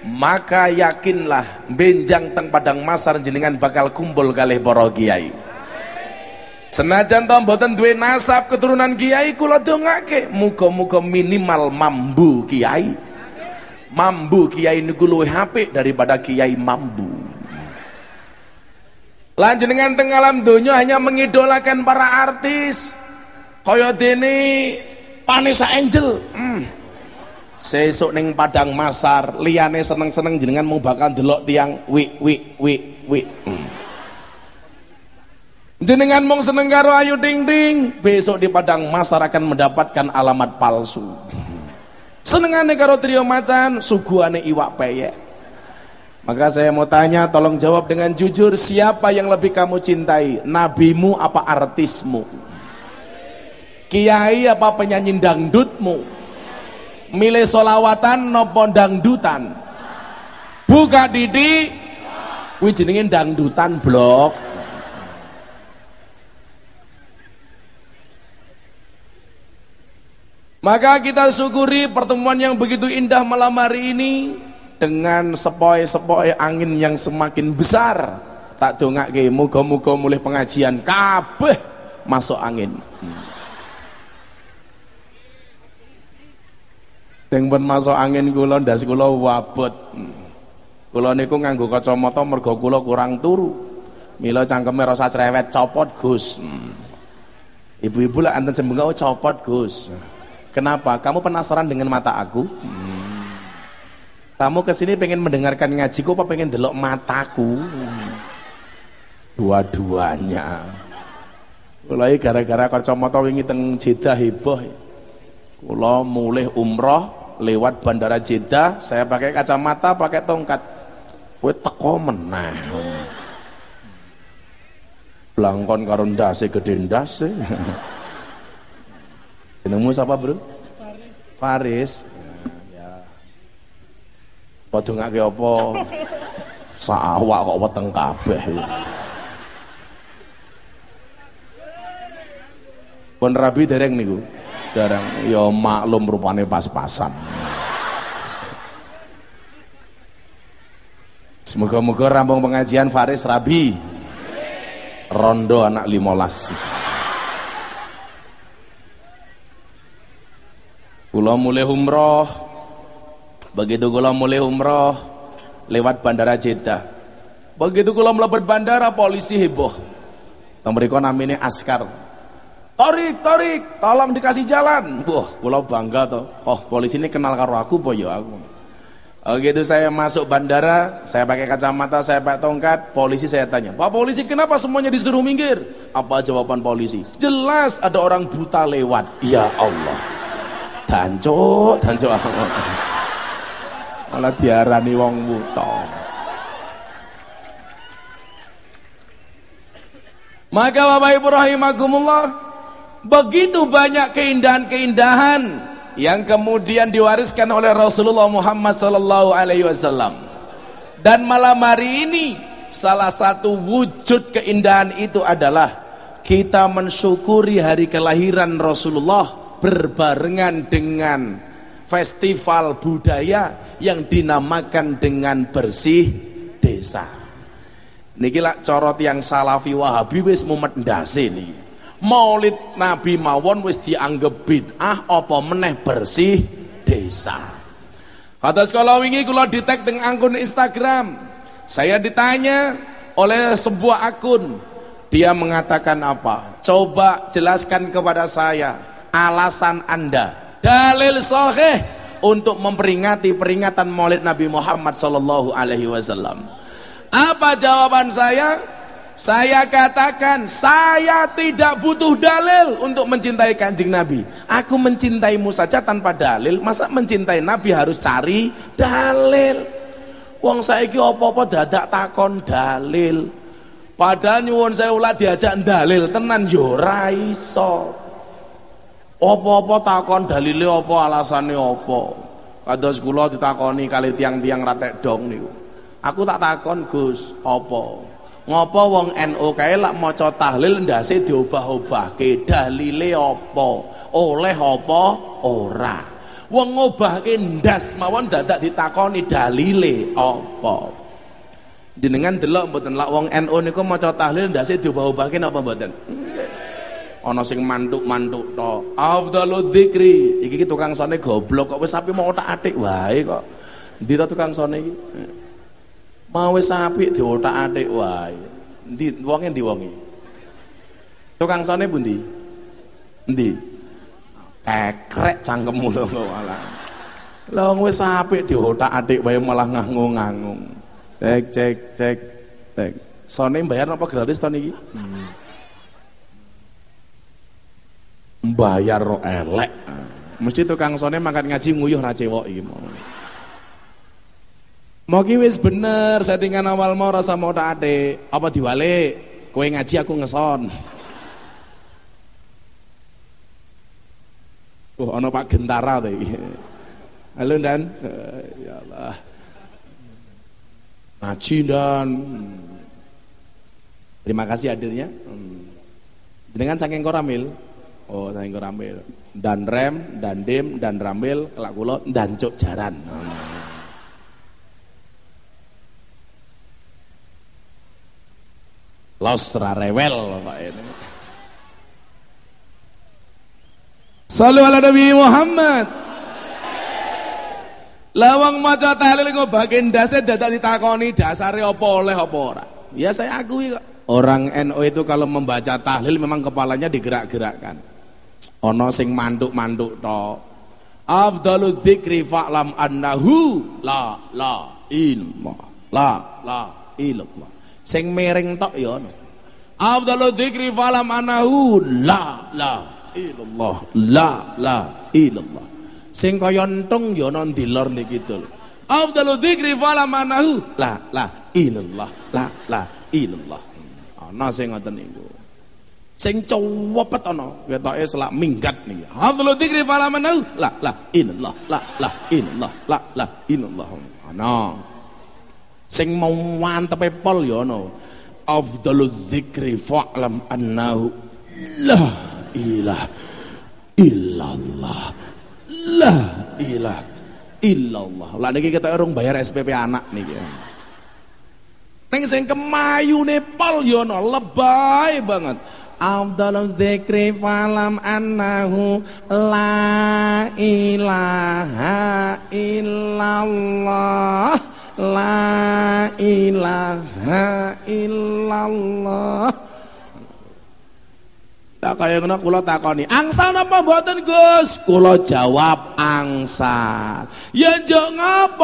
maka yakinlah benjang teng padang masar jenengan bakal kumpul kalih para kiai. Senajan to mboten duwe nasab keturunan kiai kula dongake muga-muga minimal mambu kiai. Mambu kiai niku luwih daripada kiai mambu. Lan jenengan teng alam donya hanya mengidolakan para artis. Kaya dene Vanessa Angel. Hmm sesuk ning padang masar liyane seneng-seneng jenengan mau bakal delok tiang wi wi wi wi. Hmm. jenengan mau seneng karo ayu ding ding besok di padang masar akan mendapatkan alamat palsu. Senengane karo trio macan suguhane iwak peyek. Maka saya mau tanya tolong jawab dengan jujur siapa yang lebih kamu cintai? Nabimu apa artismu? Kiai apa penyanyi dangdutmu milih solawatan nopo dangdutan? Buka didi. Kuwi jenenge dangdutan blok. Maka kita syukuri pertemuan yang begitu indah malam hari ini dengan sepoi-sepoi angin yang semakin besar. Tak dongake muga-muga mulai pengajian kabeh masuk angin. hmm. Sing pun masuk angin kula ndas kula wabot. Kula niku nganggo kacamata mergo kula kurang turu. Mila cangkeme rasa cerewet copot Gus. Ibu-ibu lah anten sembengau copot Gus. Kenapa? Kamu penasaran dengan mata aku? Hmm. Kamu ke sini pengen mendengarkan ngajiku apa pengen delok mataku? Dua-duanya. Mulai gara-gara kacamata wingi teng Jeddah heboh. Kula mulih umroh lewat bandara Jeddah saya pakai kacamata pakai tongkat. Kowe teko meneh. Blangkon karo ndase gedhe ndase. Jenengmu siapa bro? Faris. Ya padha ngake apa? Kok weteng kabeh. Pun rabi dereng niku Darang ya maklum rupane pas-pasan. Semoga-moga rampung pengajian Faris Rabi. Rondo anak limolas. Kula mulai umroh. Begitu kula mulai umroh lewat bandara Jeddah. Begitu kula mlebet bandara polisi heboh. Mriku namine askar Torik, Torik, tolong dikasih jalan. Wah, pulau bangga toh. Oh, polisi ini kenal karo aku, boh ya aku. Oh, gitu saya masuk bandara, saya pakai kacamata, saya pakai tongkat, polisi saya tanya, Pak polisi kenapa semuanya disuruh minggir? Apa jawaban polisi? Jelas ada orang buta lewat. Ya Allah. Danco, danco. Malah diarani wong buta. Maka Bapak Ibu rahimakumullah, Begitu banyak keindahan-keindahan yang kemudian diwariskan oleh Rasulullah Muhammad sallallahu alaihi wasallam. Dan malam hari ini salah satu wujud keindahan itu adalah kita mensyukuri hari kelahiran Rasulullah berbarengan dengan festival budaya yang dinamakan dengan bersih desa. Niki lak corot yang salafi wahabi wis mumet ndase niki maulid nabi mawon wis dianggap bid'ah apa meneh bersih desa. Kata sekolah wingi kula ditek teng akun Instagram. Saya ditanya oleh sebuah akun. Dia mengatakan apa? Coba jelaskan kepada saya alasan anda. Dalil sahih untuk memperingati peringatan maulid Nabi Muhammad sallallahu alaihi wasallam. Apa jawaban saya saya katakan saya tidak butuh dalil untuk mencintai kanjeng Nabi. Aku mencintaimu saja tanpa dalil. Masa mencintai Nabi harus cari dalil? Wong saiki apa-apa dadak takon dalil. Padahal nyuwun saya ulah diajak dalil tenan yo ora iso. Apa-apa takon dalile apa alasane apa. Kados kula ditakoni kali tiang-tiang ratek dong niku. Aku tak takon Gus, apa? Ngopo wong NU kae lak maca tahlil ndase diobah-obahke? Dalile apa? Oleh apa? Ora. wong ngobahke ndas mawon dadak ditakoni dalile apa? Jenengan delok mboten lak wong NU niku maca tahlil ndase diubah-ubahke napa mboten? Ana sing mantuk-mantuk to. Afdalu dzikri. Iki tukang sone goblok kok wis sapi mau otak-atik wae kok. Ndi tukang sone iki mau wis apik diotak-atik wae. Ndi wonge ndi wonge? Tukang sone pundi? Ndi kekrek cangkemmu lho malah. Lha wis apik diotak-atik wae malah ngangung-ngangung cek cek cek cek. Sone bayar apa gratis tahun ini hmm. bayar ro elek. Mesti tukang sone makan ngaji nguyuh ra cewek iki mau wis bener settingan awal mau rasa mau tak ade apa diwale kowe ngaji aku ngeson Oh, ana Pak Gentara iki. Halo Dan. Eh, ya Allah. Ngaji Dan. Terima kasih hadirnya. Hmm. Dengan saking koramil. Oh, saking koramil. Dan rem, dan dim, dan ramil, kelak kula dan cuk jaran. Hmm. Los rarewel kok ini. Salu ala Nabi Muhammad. Lawang maca tahlil kok bagian dasar dadak ditakoni dasare apa oleh apa ora. Ya saya akui kok. Orang NU itu kalau membaca tahlil memang kepalanya digerak-gerakkan. Ono sing manduk-manduk to. Afdalu dzikri fa'lam annahu la la ilma. La la ilma. Sing miring tok ya ono. Afdalu dzikri fa'lam annahu la la illallah la la illallah. Sing kaya entung ya ana ndilor niki dul afdalu dzikri fala manahu la la illallah la la illallah. Ana sing ngoten niku. Sing cowepet ana ketoke selak minggat niki afdalu dzikri fala manahu la la illallah la la illallah la la illallah. Ana sing mau wantepe pol ya ana afdalu dzikri fa'lam annahu la ilah illallah. La ilah illallah. Lah niki kita urung bayar SPP anak niki. Neng sing kemayu Nepal yo no lebay banget. Abdul dzikri falam annahu la ilaha illallah. La ilaha illallah Tak kaya ngono kula takoni, angsal napa mboten Gus? Kula jawab angsal. Ya njok ngapa